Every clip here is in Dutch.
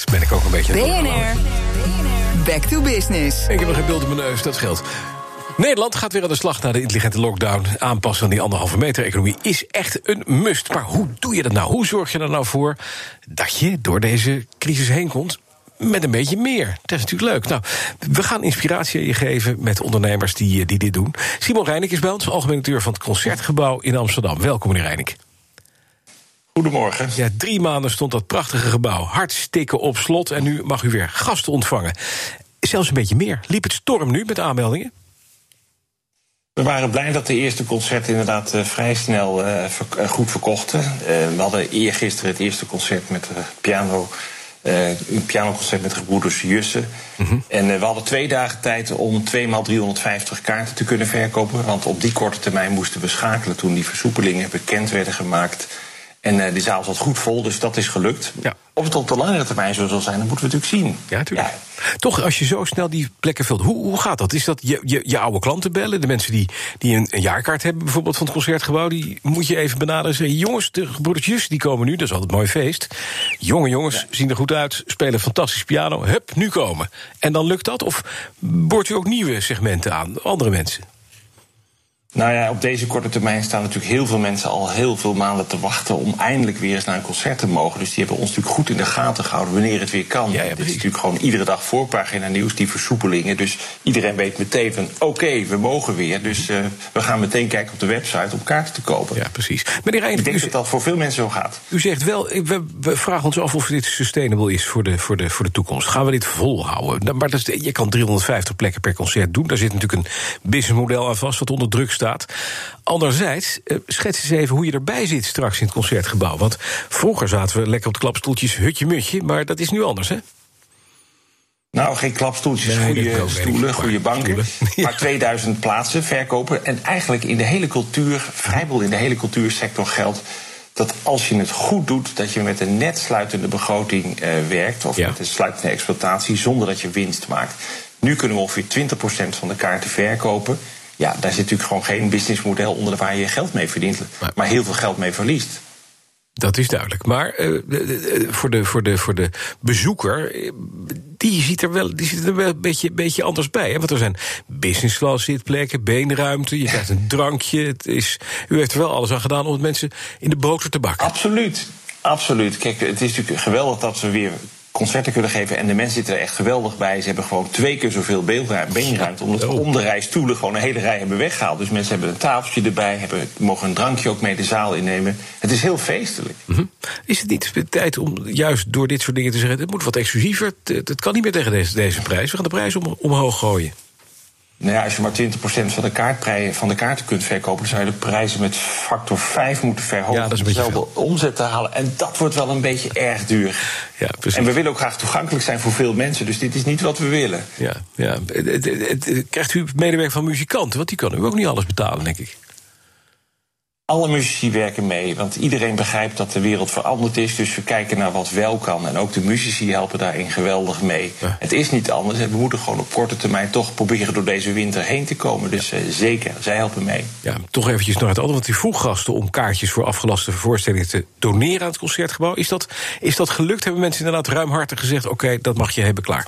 Dat ben ik ook een beetje. BNR, back to business. Ik heb nog geen beeld in mijn neus, dat scheelt. Nederland gaat weer aan de slag naar de intelligente lockdown. Aanpassen aan die anderhalve meter economie is echt een must. Maar hoe doe je dat nou? Hoe zorg je er nou voor dat je door deze crisis heen komt? Met een beetje meer. Dat is natuurlijk leuk. Nou, we gaan inspiratie aan je geven met ondernemers die, die dit doen. Simon Reinik is bij ons, algemeen directeur van het Concertgebouw in Amsterdam. Welkom, meneer Reinik. Goedemorgen. Ja, drie maanden stond dat prachtige gebouw hartstikke op slot. En nu mag u weer gasten ontvangen. Zelfs een beetje meer. Liep het storm nu met aanmeldingen? We waren blij dat de eerste concert inderdaad uh, vrij snel uh, ver, goed verkochten. Uh, we hadden eergisteren het eerste concert met piano. een pianoconcert met de gebroeders Jussen. Mm -hmm. En we hadden twee dagen tijd om 2 maal 350 kaarten te kunnen verkopen. Want op die korte termijn moesten we schakelen toen die versoepelingen bekend werden gemaakt. En uh, die zaal zat goed vol, dus dat is gelukt. Ja. Of het op de langere termijn zo zal zijn, dat moeten we natuurlijk zien. Ja, natuurlijk. Ja. Toch, als je zo snel die plekken vult, hoe, hoe gaat dat? Is dat je, je, je oude klanten bellen? De mensen die, die een, een, jaarkaart hebben, bijvoorbeeld van het concertgebouw, die moet je even benaderen. Zeggen, jongens, de gebroedertjes die komen nu, dat is altijd een mooi feest. Jonge jongens ja. zien er goed uit, spelen fantastisch piano. Hup, nu komen. En dan lukt dat? Of boort u ook nieuwe segmenten aan, andere mensen? Nou ja, op deze korte termijn staan natuurlijk heel veel mensen al heel veel maanden te wachten om eindelijk weer eens naar een concert te mogen. Dus die hebben ons natuurlijk goed in de gaten gehouden wanneer het weer kan. Ja, ja, Dit is natuurlijk gewoon iedere dag voorpagina nieuws, die versoepelingen. Dus iedereen weet meteen van oké, okay, we mogen weer. Dus uh, we gaan meteen kijken op de website om kaarten te kopen. Ja, precies. Meneer Reijn, Ik denk dat dat voor veel mensen zo gaat. U zegt wel, we, we vragen ons af of dit sustainable is voor de, voor, de, voor de toekomst. Gaan we dit volhouden? Maar dat is, je kan 350 plekken per concert doen. Daar zit natuurlijk een businessmodel aan vast wat onder druk staat. Anderzijds, uh, schets eens even hoe je erbij zit straks in het concertgebouw. Want vroeger zaten we lekker op de klapstoeltjes hutje-mutje, maar dat is nu anders, hè? Nou, geen klapstoeltjes, nee, goede stoelen, goede banken. Maar 2000 plaatsen verkopen. En eigenlijk in de hele cultuur, vrijwel in de hele cultuursector geldt dat als je het goed doet, dat je met een net sluitende begroting uh, werkt. Of ja. met een sluitende exploitatie, zonder dat je winst maakt. Nu kunnen we ongeveer 20% van de kaarten verkopen. Ja, daar zit natuurlijk gewoon geen businessmodel onder waar je geld mee verdient, maar, heel veel geld mee verliest. Dat is duidelijk. Maar uh, voor, de, voor, de, voor de bezoeker, die ziet er wel, die ziet er wel een beetje, beetje anders bij. Hè? Want er zijn business class zitplekken, beenruimte, je krijgt een drankje. Het is, u heeft er wel alles aan gedaan om het mensen in de boter te bakken. Absoluut. Absoluut. Kijk, het is natuurlijk geweldig dat we weer concerten kunnen geven. En de mensen zitten er echt geweldig bij. Ze hebben gewoon twee keer zoveel beenruimte. Omdat om de rij stoelen gewoon een hele rij hebben weggehaald. Dus mensen hebben een tafeltje erbij, hebben, mogen een drankje ook mee de zaal innemen. Het is heel feestelijk. Mm -hmm. Is het niet tijd om juist door dit soort dingen te zeggen... het moet wat exclusiever, het, het kan niet meer tegen deze, deze prijs. We gaan de prijs om, omhoog gooien. Nou ja, als je maar 20% van de, kaartprijzen, van de kaarten kunt verkopen, dan zou je de prijzen met factor 5 moeten verhogen. Ja, dat is om dezelfde omzet te halen. En dat wordt wel een beetje erg duur. Ja, precies. En we willen ook graag toegankelijk zijn voor veel mensen. Dus dit is niet wat we willen. Ja, ja. Krijgt u medewerking van muzikanten? Want die kan u ook niet alles betalen, denk ik. Alle muzici werken mee, want iedereen begrijpt dat de wereld veranderd is. Dus we kijken naar wat wel kan. En ook de muzici helpen daarin geweldig mee. Ja. Het is niet anders. En we moeten gewoon op korte termijn toch proberen door deze winter heen te komen. Dus uh, zeker, zij helpen mee. Ja, toch eventjes naar het andere. Want u vroeg gasten om kaartjes voor afgelaste voorstellingen te doneren aan het concertgebouw. Is dat, is dat gelukt? Hebben mensen inderdaad ruimhartig gezegd: oké, okay, dat mag je hebben klaar?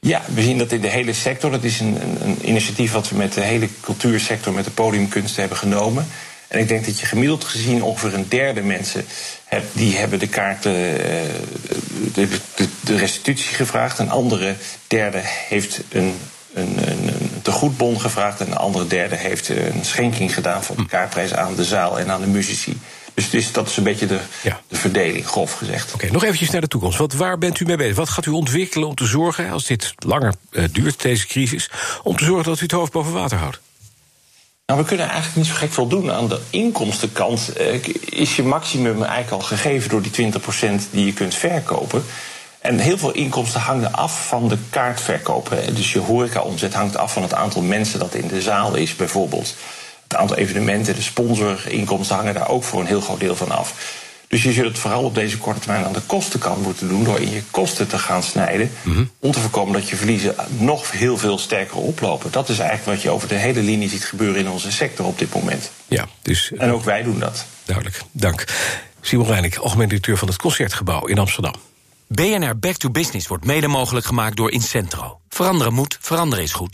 Ja, we zien dat in de hele sector. Dat is een, een, een initiatief wat we met de hele cultuursector, met de podiumkunsten hebben genomen. En ik denk dat je gemiddeld gezien ongeveer een derde mensen hebt, die hebben de kaarten, de, de, de restitutie gevraagd. Een andere derde heeft een, een, een, een tegoedbon gevraagd. En een andere derde heeft een schenking gedaan van de kaartprijs aan de zaal en aan de muzici. Dus, dus dat is een beetje de, ja. de verdeling, grof gezegd. Oké, okay, nog eventjes naar de toekomst. Wat, waar bent u mee bezig? Wat gaat u ontwikkelen om te zorgen, als dit langer uh, duurt, deze crisis, om te zorgen dat u het hoofd boven water houdt? Nou, we kunnen eigenlijk niet zo gek veel doen. Aan de inkomstenkant eh, is je maximum eigenlijk al gegeven door die 20% die je kunt verkopen. En heel veel inkomsten hangen af van de kaartverkopen. Dus je horeca-omzet hangt af van het aantal mensen dat in de zaal is, bijvoorbeeld. Het aantal evenementen, de sponsorinkomsten hangen daar ook voor een heel groot deel van af. Dus je zult het vooral op deze korte termijn aan de kostenkant moeten doen door in je kosten te gaan snijden. Mm -hmm. Om te voorkomen dat je verliezen nog heel veel sterker oplopen. Dat is eigenlijk wat je over de hele linie ziet gebeuren in onze sector op dit moment. Ja, dus, en ook wij doen dat. Duidelijk, dank. Simon Reinik, algemeen directeur van het Concertgebouw in Amsterdam. BNR Back to Business wordt mede mogelijk gemaakt door Incentro. Veranderen moet, veranderen is goed.